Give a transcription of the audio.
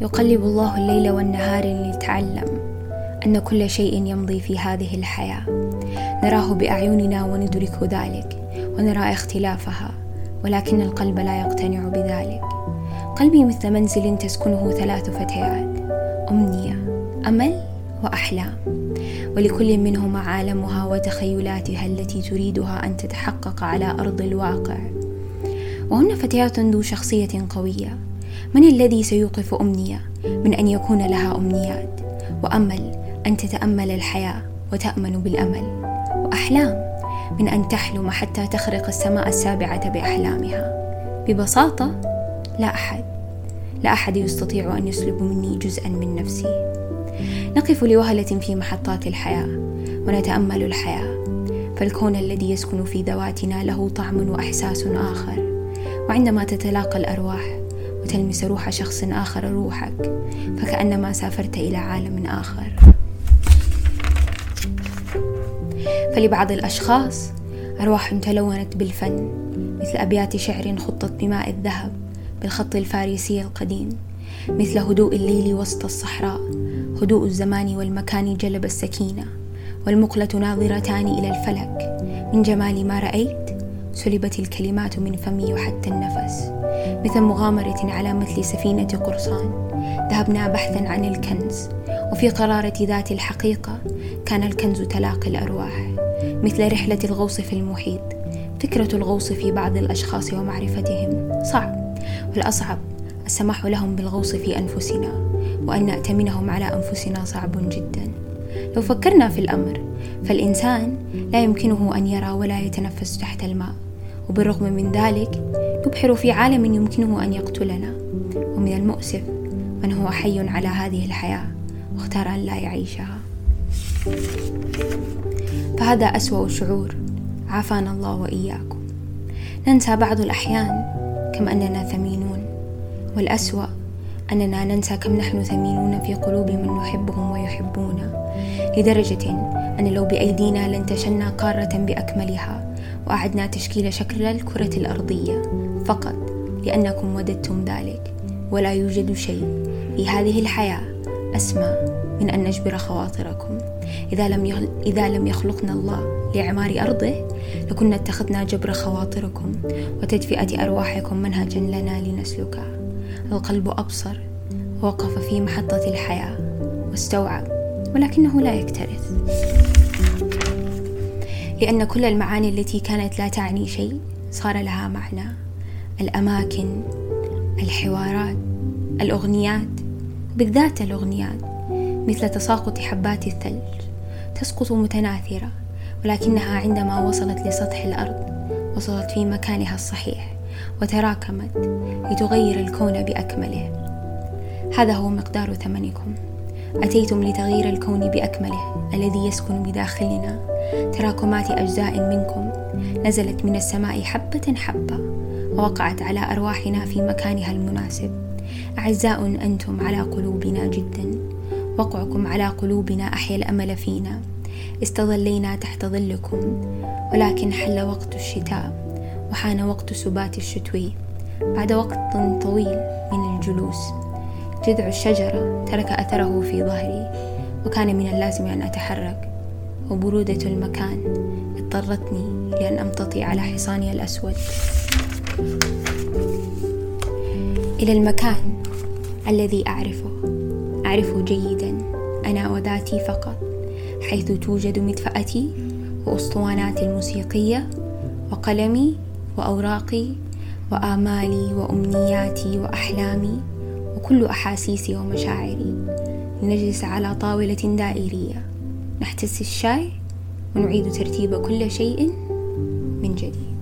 يقلب الله الليل والنهار لنتعلم أن كل شيء يمضي في هذه الحياة. نراه بأعيننا وندرك ذلك ونرى اختلافها ولكن القلب لا يقتنع بذلك. قلبي مثل منزل تسكنه ثلاث فتيات أمنية أمل وأحلام. ولكل منهما عالمها وتخيلاتها التي تريدها أن تتحقق على أرض الواقع. وهن فتيات ذو شخصية قوية من الذي سيوقف أمنية؟ من أن يكون لها أمنيات. وأمل أن تتأمل الحياة وتأمن بالأمل. وأحلام من أن تحلم حتى تخرق السماء السابعة بأحلامها. ببساطة لا أحد لا أحد يستطيع أن يسلب مني جزءا من نفسي. نقف لوهلة في محطات الحياة ونتأمل الحياة. فالكون الذي يسكن في ذواتنا له طعم وإحساس آخر. وعندما تتلاقى الأرواح وتلمس روح شخص آخر روحك فكأنما سافرت إلى عالم آخر. فلبعض الأشخاص أرواح تلونت بالفن مثل أبيات شعر خطت بماء الذهب بالخط الفارسي القديم مثل هدوء الليل وسط الصحراء هدوء الزمان والمكان جلب السكينة والمقلة ناظرتان إلى الفلك. من جمال ما رأيت سلبت الكلمات من فمي وحتى النفس. مثل مغامرة على مثل سفينة قرصان. ذهبنا بحثا عن الكنز. وفي قرارة ذات الحقيقة كان الكنز تلاقي الأرواح. مثل رحلة الغوص في المحيط. فكرة الغوص في بعض الأشخاص ومعرفتهم. صعب. والأصعب السماح لهم بالغوص في أنفسنا. وأن نأتمنهم على أنفسنا صعب جدا. لو فكرنا في الأمر فالإنسان لا يمكنه أن يرى ولا يتنفس تحت الماء وبالرغم من ذلك نبحر في عالم يمكنه أن يقتلنا. ومن المؤسف من هو حي على هذه الحياة واختار أن لا يعيشها. فهذا أسوأ الشعور عافانا الله وإياكم. ننسى بعض الأحيان كم أننا ثمينون والأسوأ أننا ننسى كم نحن ثمينون في قلوب من نحبهم ويحبونا لدرجة أن لو بأيدينا لانتشلنا قارة بأكملها وأعدنا تشكيل شكل الكرة الأرضية فقط لأنكم وددتم ذلك ولا يوجد شيء في هذه الحياة أسمى من أن نجبر خواطركم. إذا لم إذا لم يخلقنا الله لإعمار أرضه لكنا اتخذنا جبر خواطركم وتدفئة أرواحكم منهجا لنا لنسلكه. القلب أبصر ووقف في محطة الحياة واستوعب ولكنه لا يكترث. لأن كل المعاني التي كانت لا تعني شيء صار لها معنى. الأماكن الحوارات الأغنيات بالذات الأغنيات مثل تساقط حبات الثلج. تسقط متناثرة ولكنها عندما وصلت لسطح الأرض وصلت في مكانها الصحيح. وتراكمت لتغير الكون بأكمله. هذا هو مقدار ثمنكم. أتيتم لتغيير الكون بأكمله الذي يسكن بداخلنا. تراكمات أجزاء منكم نزلت من السماء حبة حبة ووقعت على أرواحنا في مكانها المناسب. أعزاء أنتم على قلوبنا جدا. وقعكم على قلوبنا أحيا الأمل فينا. استظلينا تحت ظلكم ولكن حل وقت الشتاء. وحان وقت سبات الشتوي. بعد وقت طويل من الجلوس جذع الشجرة ترك أثره في ظهري وكان من اللازم أن أتحرك. وبرودة المكان اضطرتني لأن أمتطي على حصاني الأسود. إلى المكان الذي أعرفه. أعرفه جيدا أنا وذاتي فقط حيث توجد مدفأتي وأسطواناتي الموسيقية وقلمي وأوراقي وآمالي وأمنياتي وأحلامي وكل أحاسيسي ومشاعري لنجلس على طاولة دائرية نحتسي الشاي ونعيد ترتيب كل شيء من جديد.